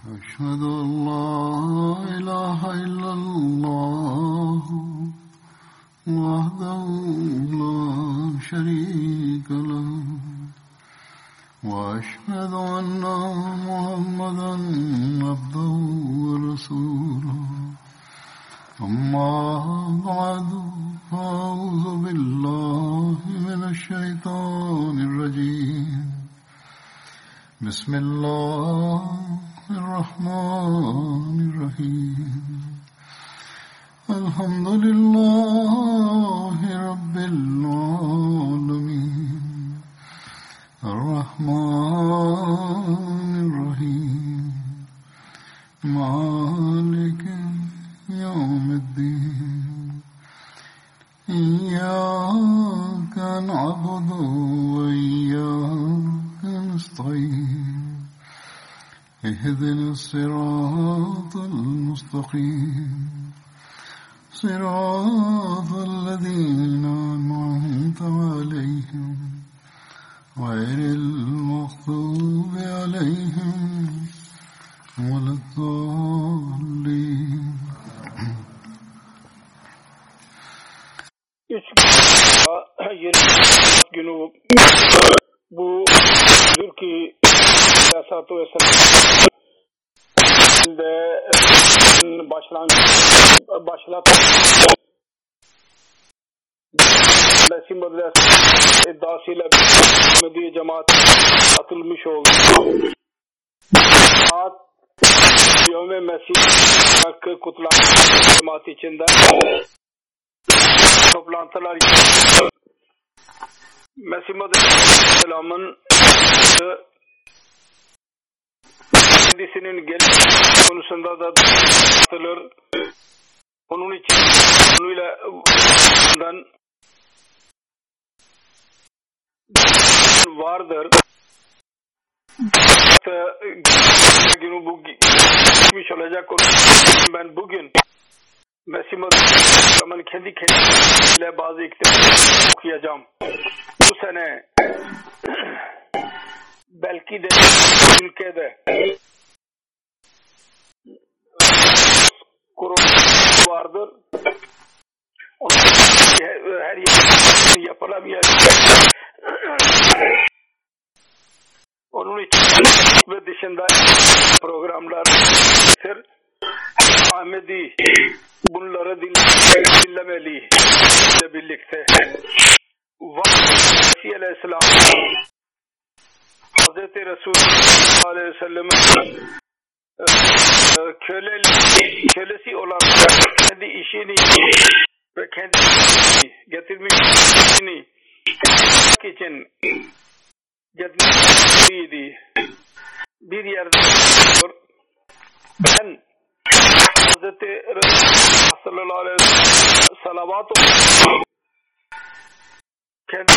أشهد أن لا إله إلا 3 20 günü bu dur ki Türkiye Aleyhisselatü Vesselam'da başlangıç başlatan Besim Adresi iddiasıyla Ahmediye cemaat atılmış oldu. Saat Yevme Mesih hakkı kutlanan cemaat içinde toplantılar Mesih Aleyhisselam'ın kendisinin gel konusunda da atılır. Onun için konuyla vardır. Günü bu gitmiş olacak. Ben bugün Mesih Aleyhisselam'ın kendi kendisiyle bazı iktidar okuyacağım. Bu sene belki de ülkede korona vardır. Onun her yer yapılamayacak. Onun için ve dışında programlar Ahmedi bunları dinlemeli ile birlikte. Vahyi Aleyhisselam Hz. Resul Aleyhi ve Sellem'in köle, kölesi olan kendi işini ve kendi getirmiş işini için getirmişiydi. Bir yerde ben Hz. Resul sallallahu aleyhi ve sellem salavat kendi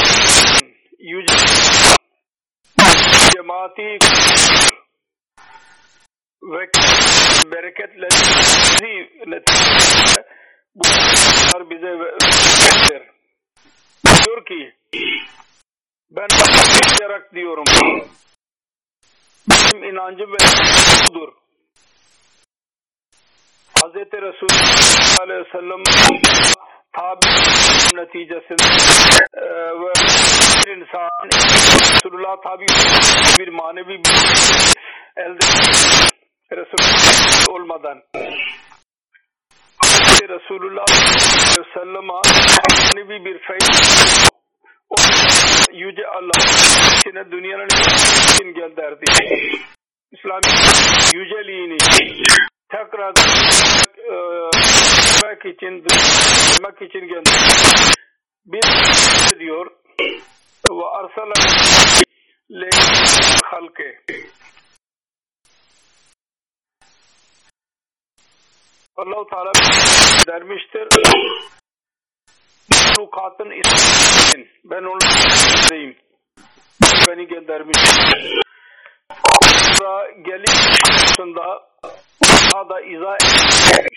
yüce cemaati ve bereketle bunlar bize verir. Diyor ki ben başlayarak diyorum benim inancım ve budur. Hz. Resul aleyhi ve sellem tabi neticesinde e, ve bir insan Resulullah tabi bir manevi bir elde Resulullah olmadan Resulullah Sellem'a manevi bir feyiz o yüce Allah içine dünyanın için gönderdi. İslami yüceliğini tekrar demek için demek için gönderdi. Bir diyor ve arsala halke Allah-u Teala dermiştir. Mahlukatın için ben onu diyeyim. Beni göndermiş. Sonra gelip konusunda daha da izah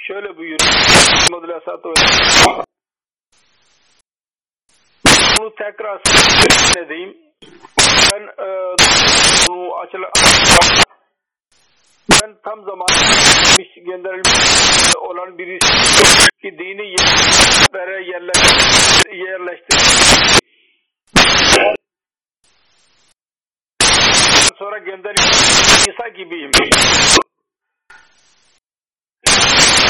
şöyle buyuruyor. Muhammed Aleyhisselatü Vesselam. Bunu tekrar edeyim. Ben e, bunu açıla ben tam zaman gönderilmiş olan birisi ki dini yerlere yerleştir. Sonra gönderilmiş İsa gibiyim.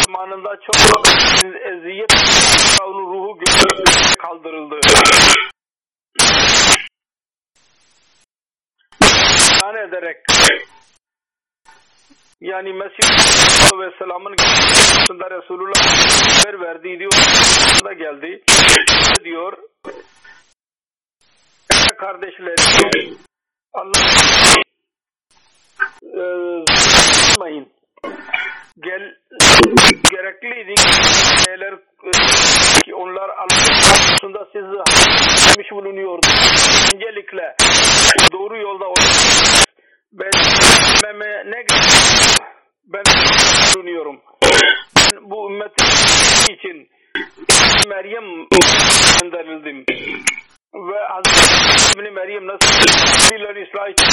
Zamanında çok eziyet onun ruhu kaldırıldı. Yani ederek yani Mesih ve Selam'ın karşısında Resulullah haber verdiği diyor da geldi. Diyor? Kardeşlerim Allah e, gel gerekliydi şeyler ki onlar Allah'ın siz yapmış bulunuyordu. Öncelikle doğru yolda ben ne ben bulunuyorum. Ben bu ümmetin için Meryem gönderildim. Ve Hazreti Meryem nasıl ıslah için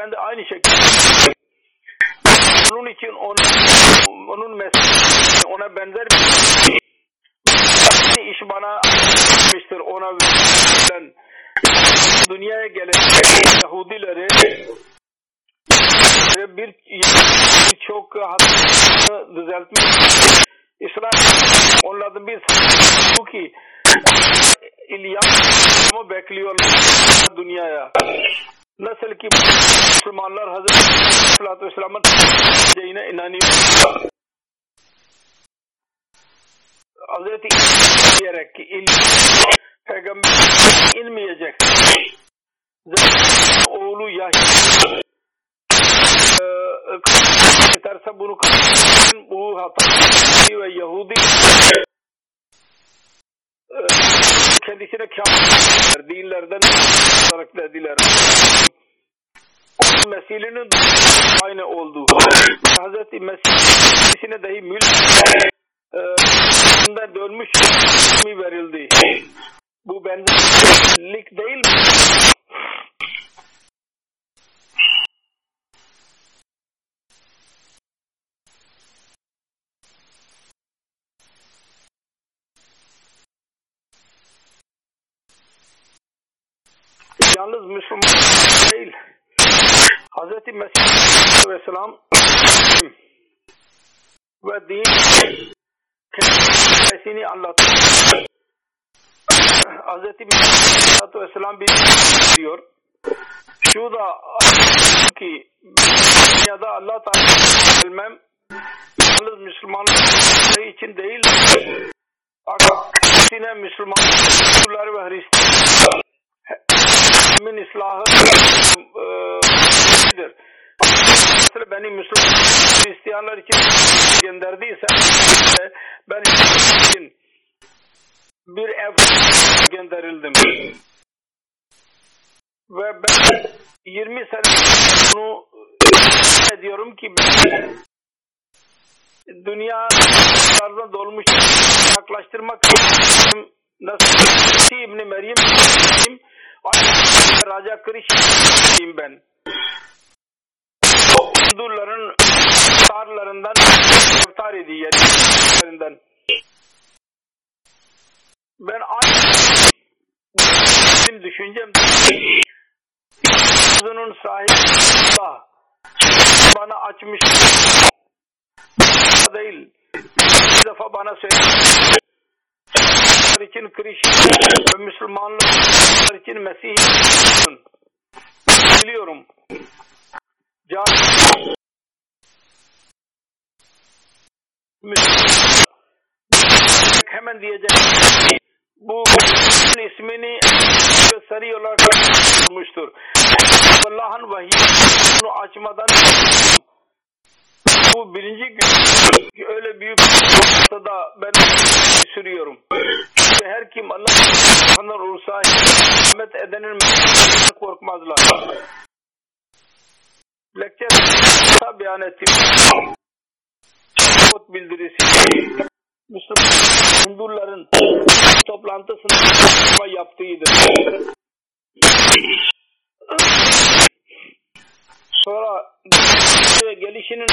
ben de aynı şekilde onun için onun, onun mesleği ona benzer bir iş bana yapmıştır ona verilen dünyaya gelen Yahudileri bir çok düzeltmiş İsrail onlardan bir bu ki İlyas'ı bekliyorlar dünyaya. Nasıl ki Müslümanlar Hazreti Aleyhisselatü Vesselam'ın diyeceğine inanıyor. Hazreti diyerek ki peygamber inmeyecek. Zaten oğlu Yahya yeterse bunu bu hata ve Yahudi kendisine kâfir dinlerden olarak dediler. Mesih'inin aynı oldu. Hazreti Mesih'ine dahi mülk e, dönmüş mi verildi. Bu benzerlik değil mi? yalnız Müslüman değil. Hz. Mesih Aleyhisselam ve din kendisini anlattı. Hz. Mesih Aleyhisselam bir diyor. Şu da ki dünyada Allah Teala bilmem yalnız Müslümanlar için değil aksine Müslümanlar ve Hristiyanlar min islahı nedir? Mesela beni Müslüman Hristiyanlar için gönderdiyse ben için bir ev gönderildim. Ve ben 20 sene bunu ediyorum ki ben dünyalardan dolmuş yaklaştırmak nasıl İbni Meryem Raja Krishna ben. Hindurların tarlarından iftar ediyor. Ben aynı düşüncem bunun sahibi Allah bana açmış değil. Bir defa bana söyledi için Krishna ve Müslümanlar için Mesih biliyorum. Can hemen diyecek bu ismini sari olarak bulmuştur. Allah'ın vahiy bunu açmadan bu birinci gün öyle büyük ortada ben sürüyorum. Ve her kim Allah'ın olursa hizmet edenin korkmazlar. Lekçe beyan ettim. Kod bildirisi. Müslüman Hinduların toplantısında yaptığıdır. Sonra gelişinin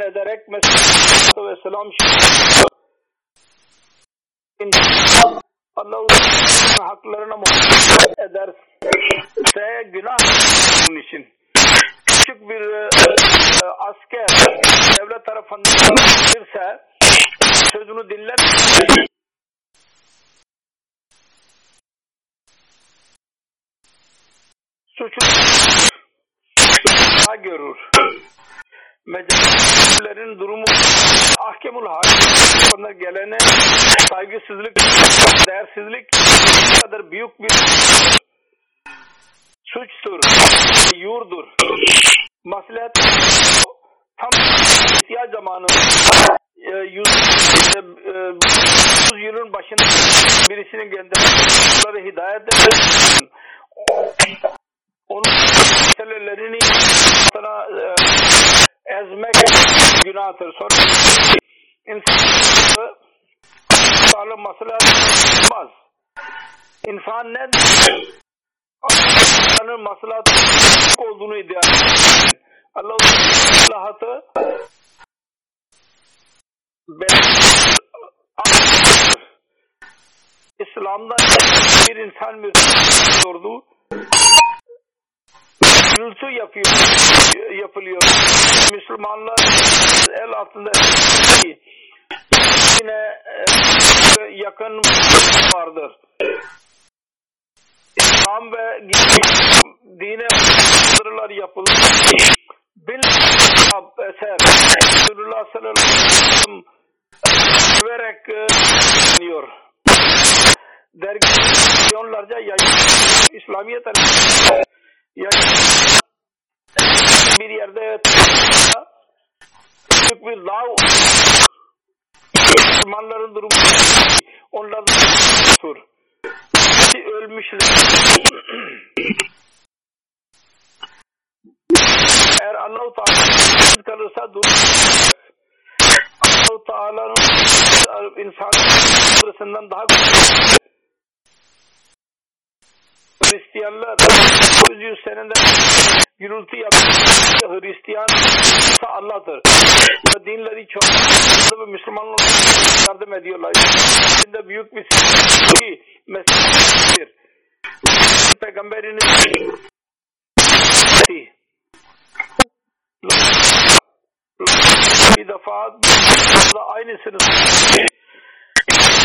ederek Mesih ve selam Allah haklarına muhabbet ederse günah bunun için. Küçük bir e, e, asker devlet tarafından verirse sözünü dinler suçlu görür. Meclislerin durumu ahkemul hakkında gelene saygısızlık, değersizlik kadar büyük bir suçtur, yurdur. Maslahat tam ihtiyaç zamanı e, yüz, e, e, yüz yılın başında birisinin gönderdiği hidayet eder. Onun meselelerini sana e, ezmek günahtır. Sonra insan sağlam maslahat olmaz. İnsan ne Allah'ın maslahatı olduğunu iddia Allah'ın maslahatı İslam'da bir insan bir sordu. Gürültü yapıyor, yapılıyor. Müslümanlar el altında yine yakın vardır. İslam ve dine saldırılar yapılır. Bil eser Resulullah sallallahu aleyhi ve sellem severek diyor. Dergi milyonlarca yayın İslamiyet yayın bir yerde büyük bir dağ Müslümanların durumu onların tur ölmüşler. Eğer Allah-u Teala kalırsa dur. Allah-u Teala'nın insan daha güzel. Hristiyanlar 900 senede gürültü yapıyor. Hristiyan Allah'tır. Ve dinleri çok ve Müslümanlar yardım ediyorlar. İçinde büyük bir ki mesajdır. Peygamberinin bir defa da aynısını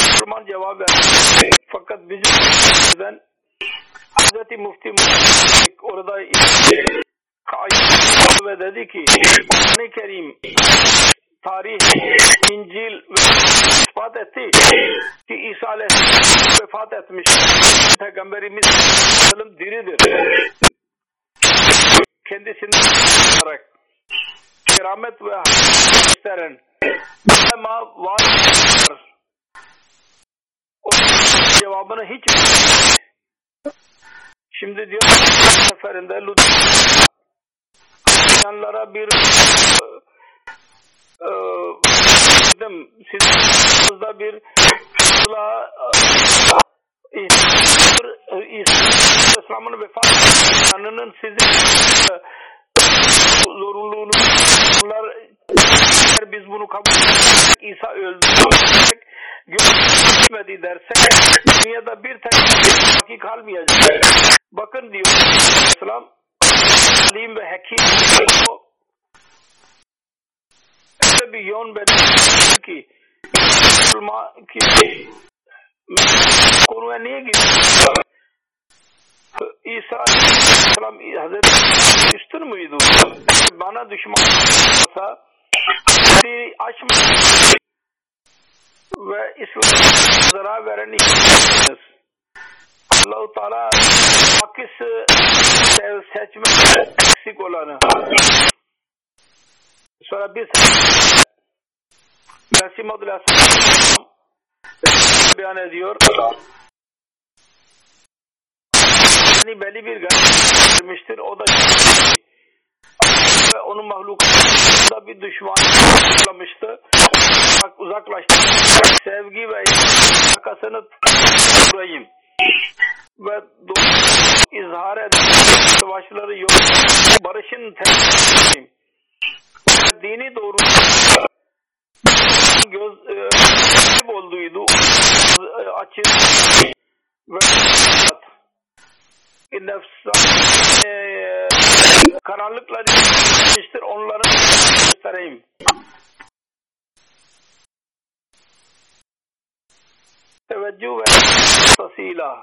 Müslüman cevap verdi. Fakat bizim Hazreti Mufti orada ve dedi ki Kur'an-ı Kerim tarih, İncil ve ispat etti ki İsa Aleyhisselam vefat etmiş. Peygamberimiz Aleyhisselam diridir. Kendisinden olarak keramet ve gösteren ama var cevabını hiç Şimdi diyor seferinde Lütfenlere bir e, dedim sizin bir İslam'ın vefat anının sizin zorunluluğunu bunlar biz bunu kabul edersek İsa öldü gitmedi dersek dünyada bir tane vakit kalmayacak. Bakın diyor İslam alim ve hekim o öyle bir yön belirtiyor ki Müslüman ki konuya niye gidiyor? İsa Aleyhisselam Hazreti üstün müydü? Bana düşman olsa açmış ve İslam'a zarar veren insansınız. Allah-u Teala hakisi seçmek eksik olanı. Sonra biz Mesih Madul Aleyhisselam beyan ediyor. Yani belli bir vermiştir. O da ve onun mahlukatında bir düşman başlamıştı. Uzaklaştı. Sevgi ve yakasını tutayım. Ve izhar eden savaşları yok. Barışın temsilciyim. dini doğru göz e, olduğuydu e, açık ve nefs e, işte onları göstereyim. Teveccüh ve tasıyla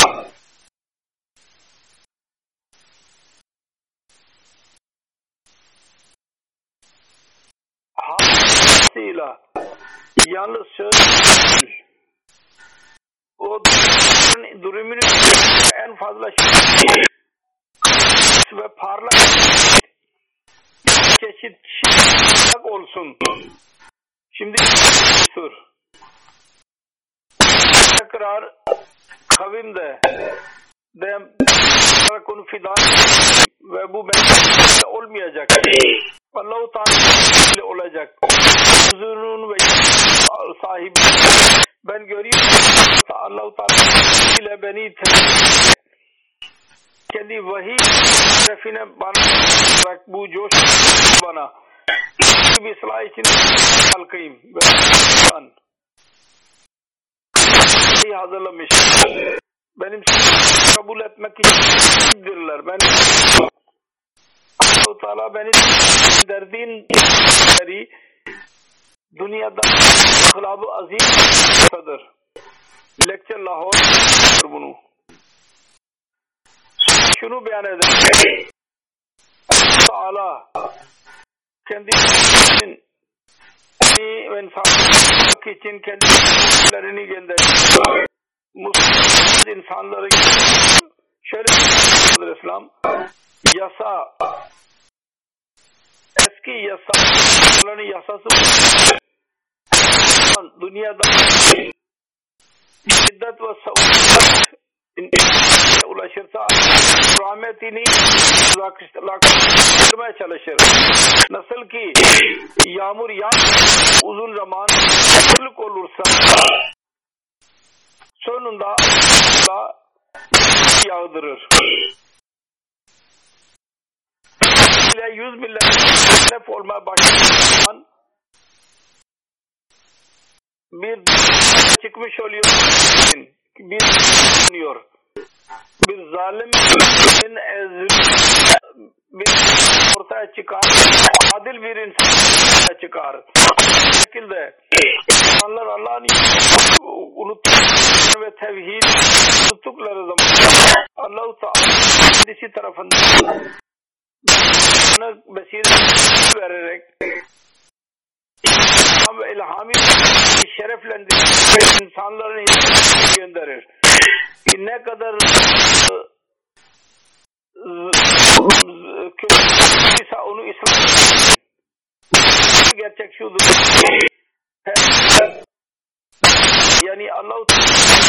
hasıyla yalnız söz o durumunu en fazla şey ve parlak çeşit şey olsun. Şimdi sür. Tekrar kavimde de konu fidan ve bu ben olmayacak. Allah-u Teala olacak. Huzurun ve sahibi. Ben görüyorum Allah-u Teala ile beni kendi vahiy tarafine bana bu coş bana bir ıslah için halkayım ve hazırlamış. Benim kabul etmek içindirler. Ben Allah-u Teala beni derdin dünyada hılabı azimdir. Lecture Lahore bunu. Şunu beyan eder. Teala kendi için ve insanlık için kendilerini gönderiyor. Müslüman insanları şöyle diyor İslam yasa eski yasaların yasası dünyada şiddet ve savunma ulaşırsa rahmetini uzaklaştırmaya çalışır. Nasıl ki yağmur yağ uzun zaman kırlık olursa sonunda yağdırır. Ile yüz millet olmaya başladığı zaman bir çıkmış oluyor bir bulunuyor. Bir zalim bir ortaya çıkar, adil bir insan çıkar. Bu şekilde insanlar Allah'ın unuttukları ve tevhid unuttukları zaman Allah-u Teala kendisi tarafından basiret vererek ve ilhami şereflendirir insanların gönderir. Ne kadar kötüyse onu İslam gerçek şudur. Yani Allah-u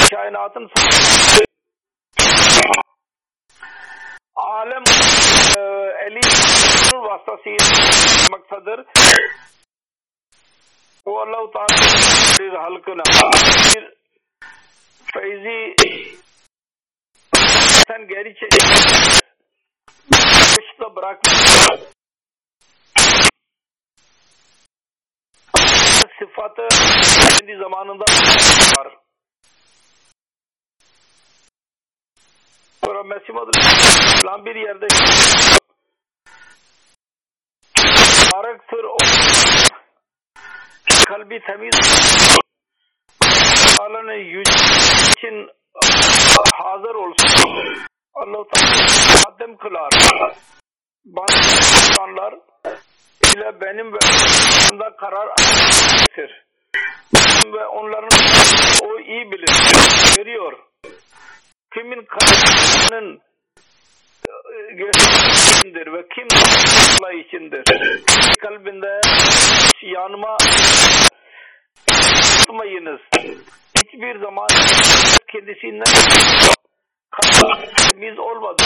kainatın alem e, eli vasıtasıyla maksadır. O Sen geri çekip kışta bırakmış. Sıfatı kendi zamanında var. Sonra Mesih Madri bir yerde Mübarektır o kalbi temiz Allah'ın yüce için hazır olsun. Allah-u Teala kılar. Bazı insanlar ile benim ve onda karar almıştır. Ve onların o iyi bilir. Görüyor. Kimin kararının içindir ve kim Allah içindir. Kalbinde yanma tutmayınız. Hiçbir zaman kendisinden kalbimiz olmadı.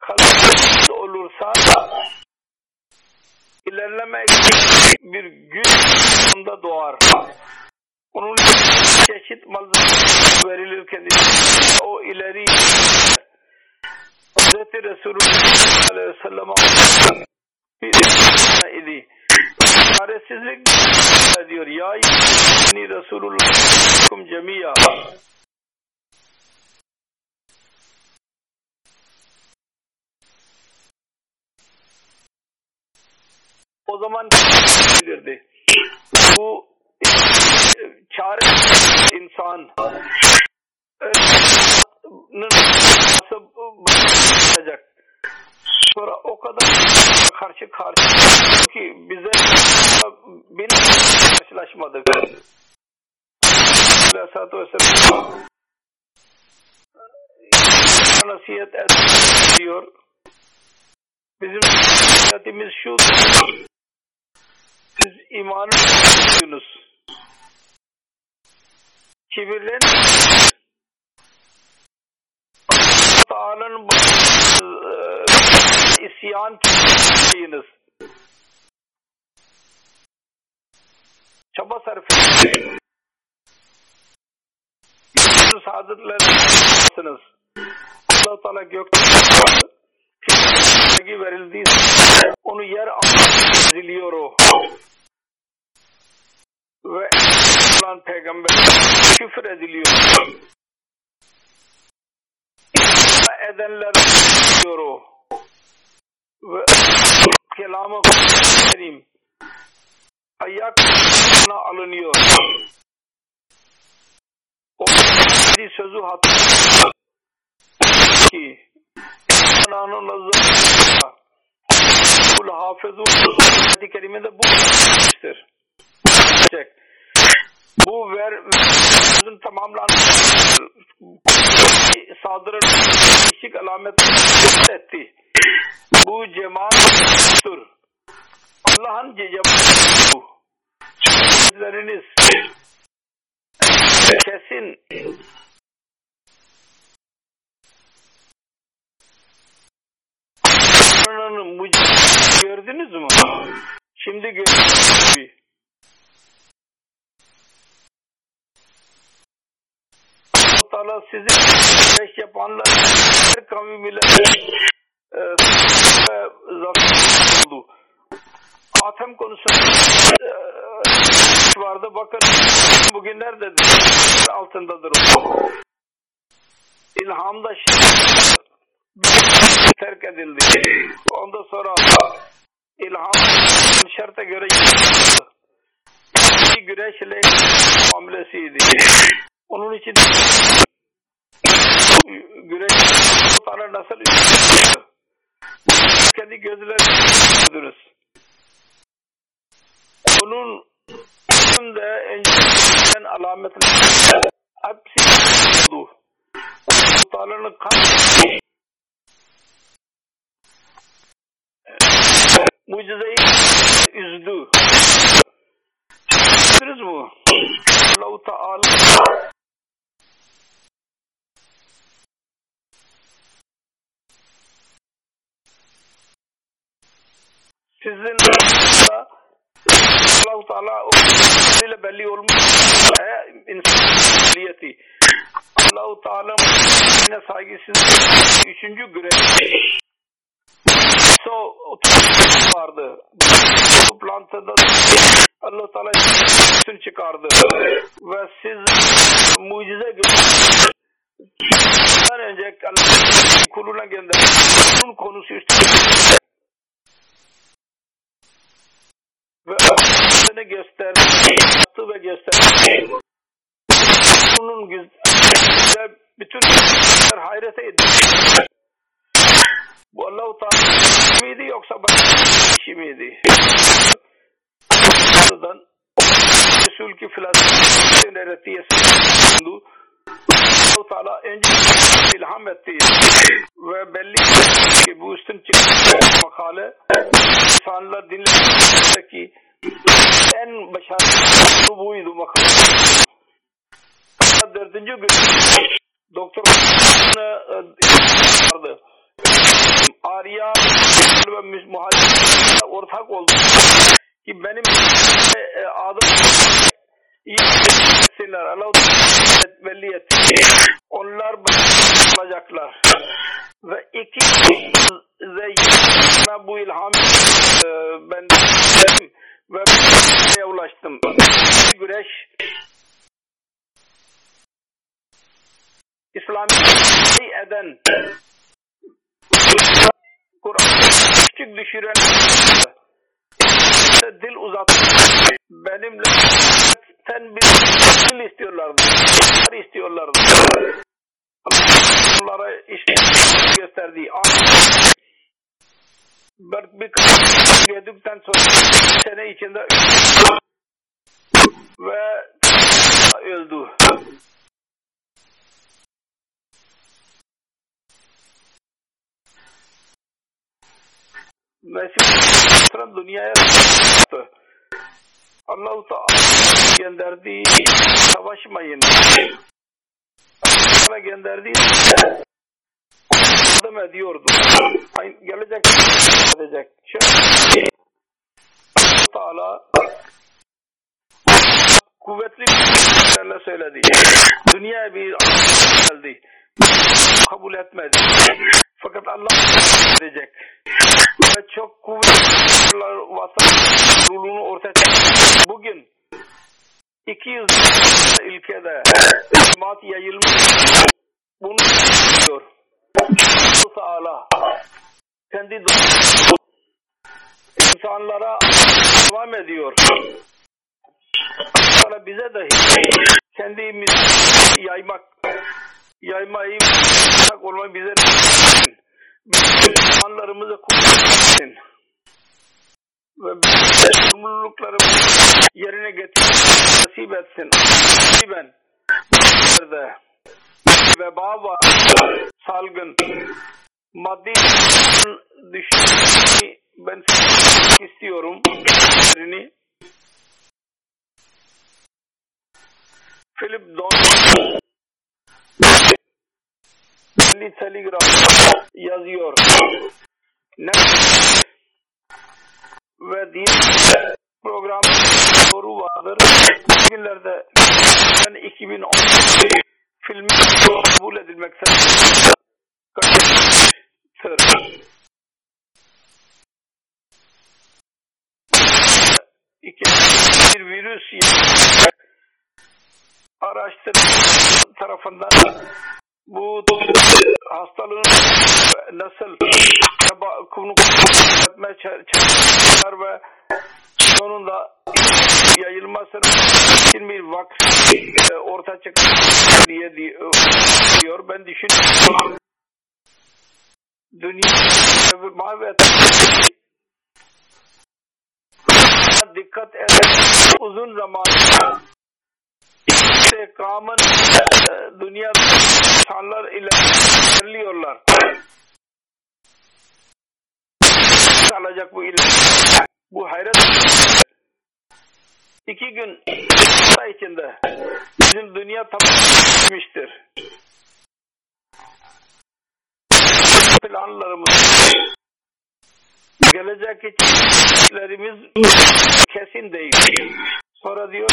Kalbimiz olursa ilerlemek bir güç onda doğar. Onun çeşit malzeme verilir kendisine. O ileri Hz. Resulullah aleyhisselam'a bir idi. Çaresizlik diyor. Ya ni Resulullah cemiya. O zaman bilirdi. Bu çare insan nasıl bakacak? Sonra o kadar karşı karşı ki bize bin karşılaşmadık. Aleyhisselatü Vesselam nasihat ediyor. Bizim nasihatimiz şu siz imanı tutuyorsunuz. Kibirlen bu isyan ettiğiniz çaba sarf edin. saadetlersiniz. Allah Teala gökten verildiği onu yer eziliyor o. Ve olan peygamber küfür ediliyor. Edenler diyor o. Ve kelamı kerim ayakına alınıyor. O sözü hatırlıyor ki Ananın lazzatı Kul hafezu ayet-i kerimede bu vermiştir. Bu ver sözün tamamlanması sadrın değişik alamet etti. Bu cemaattir. Allah'ın cemaati bu. Sözleriniz kesin gördünüz mü? Şimdi gördünüz mü? Allah sizi yapanlar her kavim ile e, zafer oldu. Atem konusunda e, vardı. Bakın bugün nerededir? Altındadır. İlhamda terk edildi. Ondan sonra ilham şarta göre bir güreşle hamlesiydi. Onun için güreş Teala nasıl kendi gözleriniz onun de en alametleri hepsi oldu. Teala'nın kan mucizeyi üzdü. Gördünüz mü? Allah-u Teala sizin Allah-u Teala ile belli olmuş insaniyeti. Allah-u Teala saygısız üçüncü güreş so vardı. Toplantıda Allah Teala üstün çıkardı. Ve siz mucize gördünüz. Bundan önce Allah kuluna gönderdi. Bunun konusu üstün ve öğretmeni gösterdi. Yaptı ve gösterdi. Bunun güzel bütün hayrete edildi. Bu Allah-u Teala miydi yoksa başka miydi? Buradan Resul ki filasın öğretiyesi bulundu. Allah-u Teala önce ilham etti ve belli ki bu üstün çıkan makale insanlar dinledeki en başarılı buydu makale. Dördüncü gün doktor vardı. Arya ve muhaliflerle ortak oldu. Ki benim e, adım iyi etsinler. Allah belli etti. Onlar olacaklar. Ve iki ve bu ilham e, ben ve açtım. Güreş İslami eden Kur'an küçük düşüren dil uzat benimle sen bir dil istiyorlardı. istiyorlardı. Onlara işte gösterdiği bir, bir yedikten sonra sene içinde ve öldü. Mesih dünyaya Allah-u Teala gönderdiği savaşmayın. Allah gönderdiği yardım ediyordu. Gelecek edecek. Şöyle Allah Teala kuvvetli bir söyledi. Dünya bir geldi. Kabul etmedi. Fakat Allah edecek. Ve çok kuvvetli vatan rulunu ortaya çıkardı. Bugün 200 ülkede cemaat yayılmış. Bunu diyor. Allah Teala kendi insanlara devam ediyor. Sonra bize de kendimiz yaymak yaymayı olmayı bize Müslümanlarımızı kurtarsın ve sorumluluklarımızı yerine getirmeyi nasip etsin. Ben veba var, salgın, maddi düşünmeyi ben istiyorum. Philip Don Milli Telegram yazıyor. Ne ve din program soru vardır. Bugünlerde ben 2010 filmi kabul edilmektedir. İki, bir virüs araştırma tarafından bu hastalığın nasıl konu etmeye çalışır ve sonunda yayılmasını için bir vak e, orta çıkar diye diyor. Ben düşünüyorum. Dünya mavi dikkat eden uzun zaman istikamın e, dünya insanlar ile ilerliyorlar. alacak bu ilim. Bu hayret iki gün içinde bizim dünya tamamlanmıştır. Planlarımız gelecek içinlerimiz kesin değil. Sonra diyor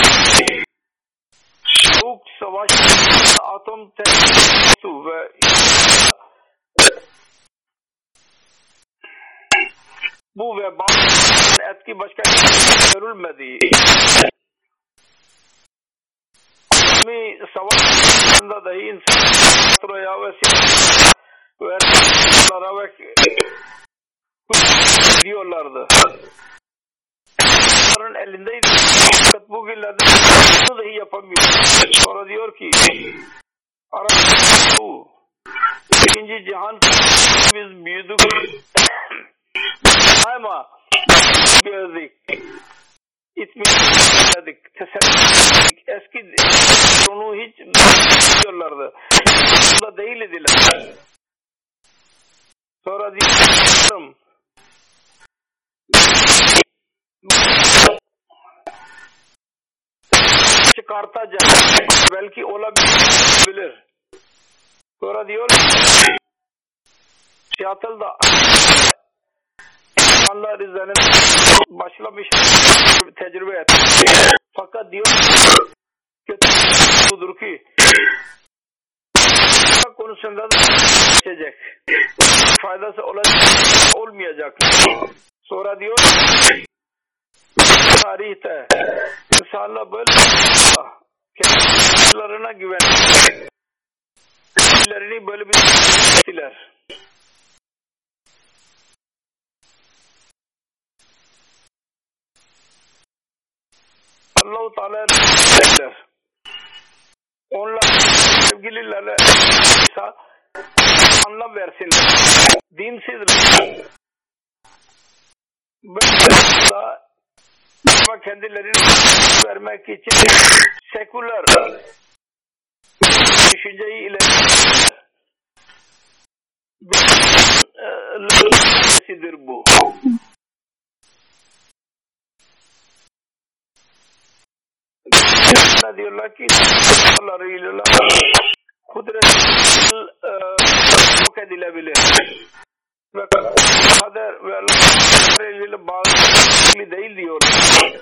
soğuk savaş atom teknolojisi ve bu veba etki başka görülmedi. Bir savaşında dahi insan ya ve ve ve diyorlardı. Onların elindeydi. Fakat bugünlerde bunu dahi yapamıyor. Sonra diyor ki Arap İkinci cihan biz büyüdük ama gördük itmedik tesellik eski onu hiç diyorlardı bunda değil idiler sonra diyorum çıkartacak. Belki olabilir. Sonra diyor Seattle'da insanlar üzerine başlamış tecrübe et. Fakat diyor kötü budur ki konusunda da geçecek. Faydası olacak, olmayacak. Sonra diyor tarihte insanlar böyle kendilerine güvendiler. Kendilerini böyle bir ettiler. Allah-u Teala der. Onlar sevgililerle anlam versinler. Dinsizler. Böyle ama kendilerini vermek için seküler düşünceyi ileri bir bu. Diyorlar ki kudret yok edilebilir. Ve kader ve Allah ile bağlı değil diyorlar.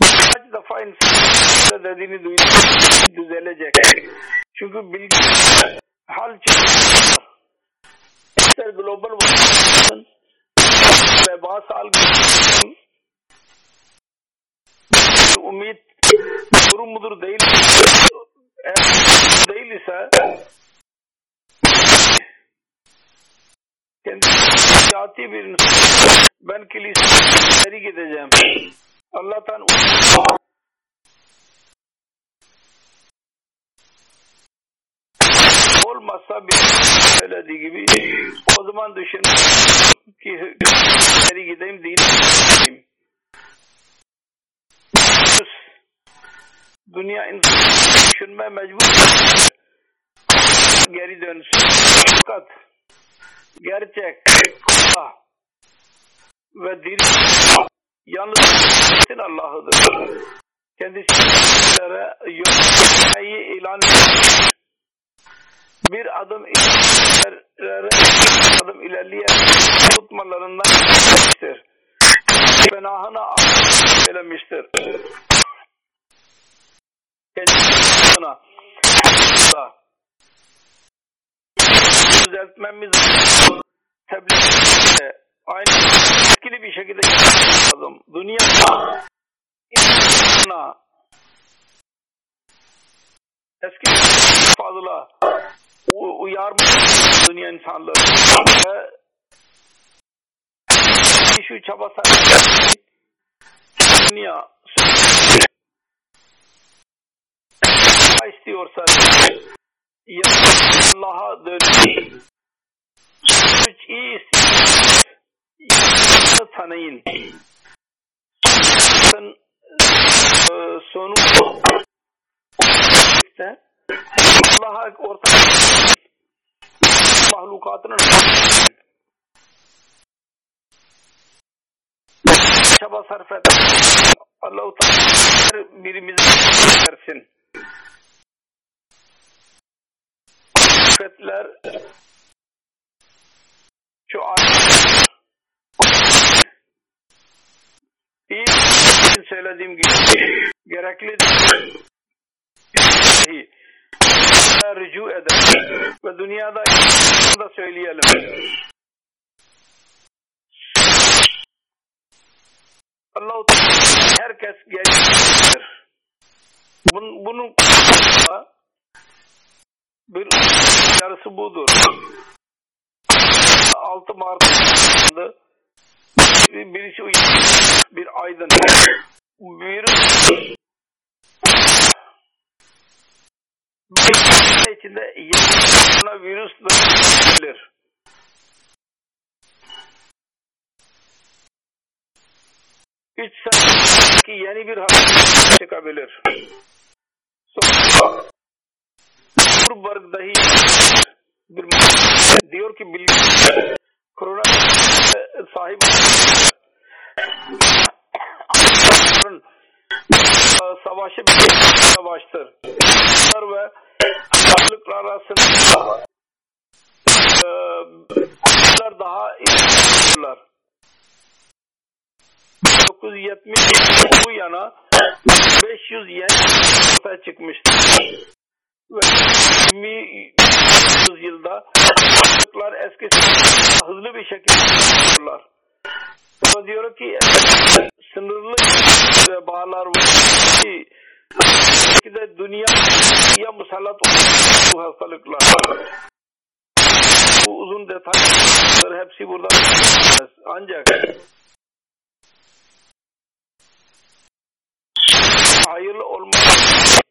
Kaç defa insan dediğini duydu düzelecek. Çünkü bilgi hal çıkıyor. İster global olsun veba salgın umut durum mudur değil eğer değil ise kendi hayati bir insan ben kiliseye gideceğim. Allah'tan olmazsa bir söylediği gibi o zaman düşün ki geri gideyim değil. Dünya insan düşünme mecbur. Geri dönsün fakat gerçek Allah ve dil yalnız Allah'ıdır. Kendisine yönetmeyi ilan ediyor. Bir adım ilerlere adım ilerleyen tutmalarından geçmiştir. Fenahına söylemiştir. Kendisine düzeltmemiz tebliğ aynı etkili bir şekilde lazım. Dünya insana eski fazla uyarmış dünya insanları ve şu çaba sarf dünya istiyorsa ya Allah'a dönün istiyorsa tanıyın sonu Allah'a ortak mahlukatının çaba sarf et. Allah-u Teala birimizi versin. Sıfatlar şu ayet iyi söylediğim gibi gerekli rücu eder ve dünyada da söyleyelim. Allah-u herkes gelir. Bunun, bunun bir yarısı budur. 6 Mart'da birisi bir aydın bir bir içinde yeni virüs olabilir. Üç seneki yeni bir hastalık çıkabilir. Sonra Burberg dahi bir diyor ki bilgi korona sahip savaşı bir savaştır. ve hastalıklar arasında e, daha iyiler. 1970 bu yana 500 yen ortaya çıkmıştır. Ve 20 yılda hastalıklar eskisi hızlı bir şekilde yapıyorlar. O diyor ki sınırlı vebalar var ki de dünya musallat bu hastalıklar. Bu uzun detaylar hepsi burada ancak hayırlı olmak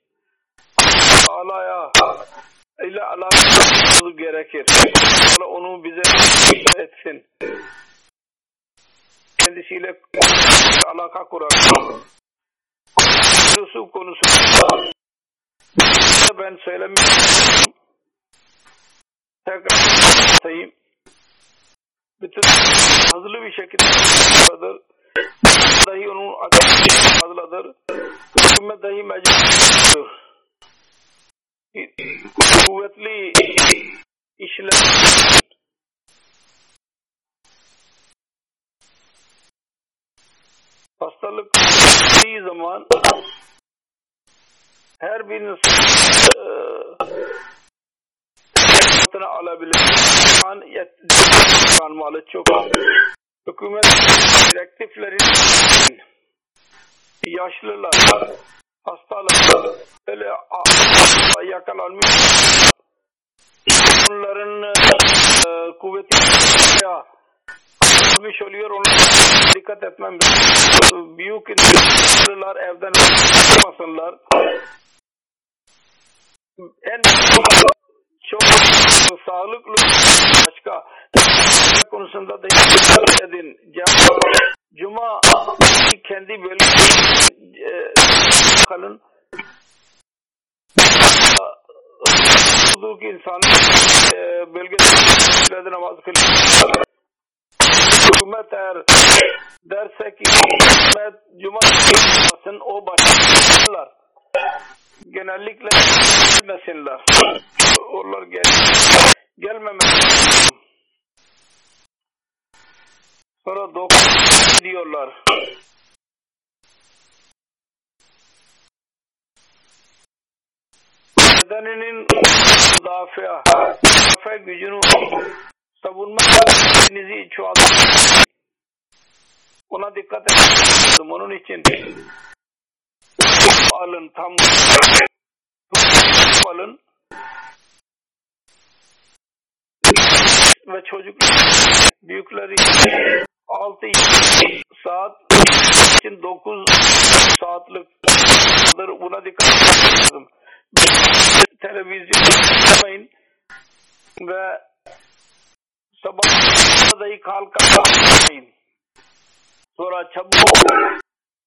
Alaya ile alakalı gerekir. Allah onu bize etsin. Kendisiyle alaka kurar. Yusuf konusu ben söylemiyorum. Tekrar sayayım. Bütün hızlı bir şekilde dahi onun akıbeti fazladır. Hükümet dahi mecburdur. Kuvvetli işler hastalık bir zaman her bir insan e, alabilir. An kalmalı çok. Hükümet direktifleri yaşlılar, hastalar, böyle yakalanmış onların e, kuvveti ya yapmış oluyor. Ona dikkat etmem Büyük insanlar evden çıkmasınlar. En çok sağlıklı başka konusunda da edin. Cuma kendi bölgesinde e, kalın. Huzuk insanı e, bölgesinde namaz kılıyor hükümet eğer derse ki hükümet cumartesi o başlarlar. Genellikle gelmesinler. Onlar gel gelmemek Sonra dokuz diyorlar. Bedeninin müdafaa, müdafaa gücünü savunma kendinizi çoğaltın. Ona dikkat edin. Onun için alın tam alın ve çocuk büyükleri 6 saat için 9 saatlik buna dikkat edin. Televizyon yapmayın ve sabah dahi kalkmayın. Sonra çabuk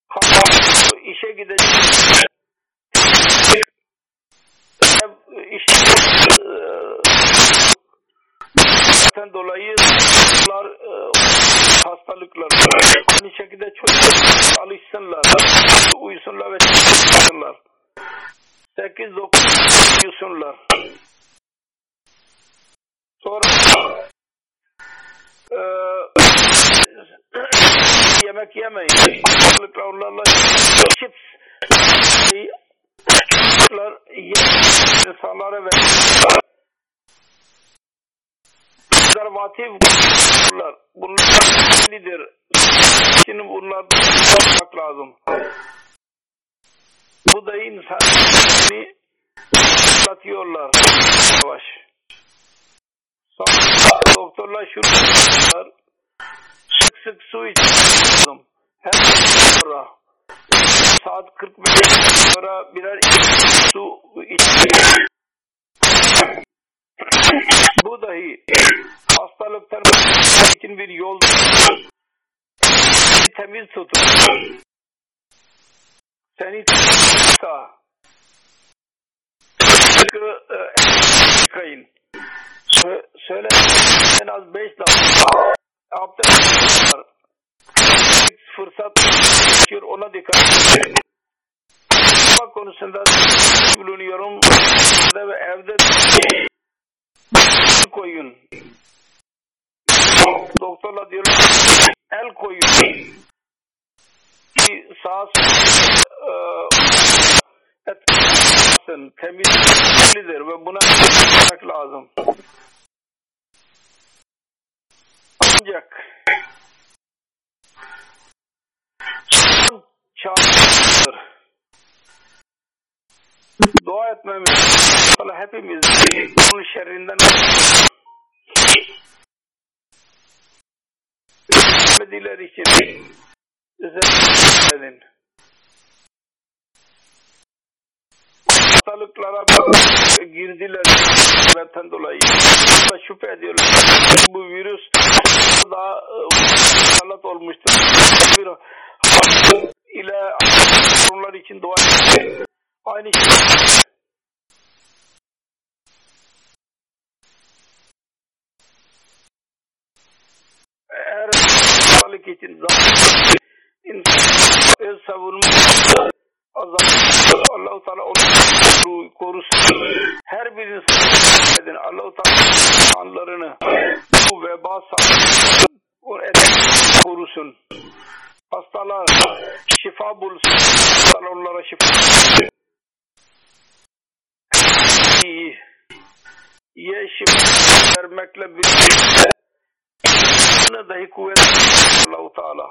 kalkıp işe gidecek. İşten dolayı bunlar e, hastalıklar. Aynı şekilde çocuklar alışsınlar, uyusunlar ve çalışsınlar. 8-9 uyusunlar. Sonra e, yemek yemeyin. Onlarla chips insanlara ve konservatif bunlar. Bunlar lider. Şimdi bunlardan bakmak lazım. Bu da insanı anlatıyorlar. Yavaş. Sonra doktorlar şunu diyorlar. Sık sık su içiyorum. Her sonra saat 45 sonra birer su içiyorum. Bu dahi hastalıktan için bir yol temiz tutun. Seni tutsa yıkayın. Söyle en az beş dakika abdest var. Fırsat geçiyor ona dikkat edin. Bak konusunda bulunuyorum ve evde koyun. Doktorla diyorlar el koyun. Ki sağ etsin, temizlidir ve buna yapmak lazım. Ancak çağrıdır. Dua etmemiz Allah hepimiz onun şerrinden Mediler için edin. Hastalıklara girdiler sebepten dolayı. Da şüphe ediyorlar. Bu virüs daha musallat olmuştur. Bir ile onlar için dua Aynı şey. Eğer sağlık için insan öz savunma Allah-u Teala onu korusun. Her birisi edin. Allah-u Teala anlarını bu veba korusun. Hastalar şifa bulsun. Hastalar onlara şifa ye şifa vermekle birlikte dahi kuvvet Allah-u Teala.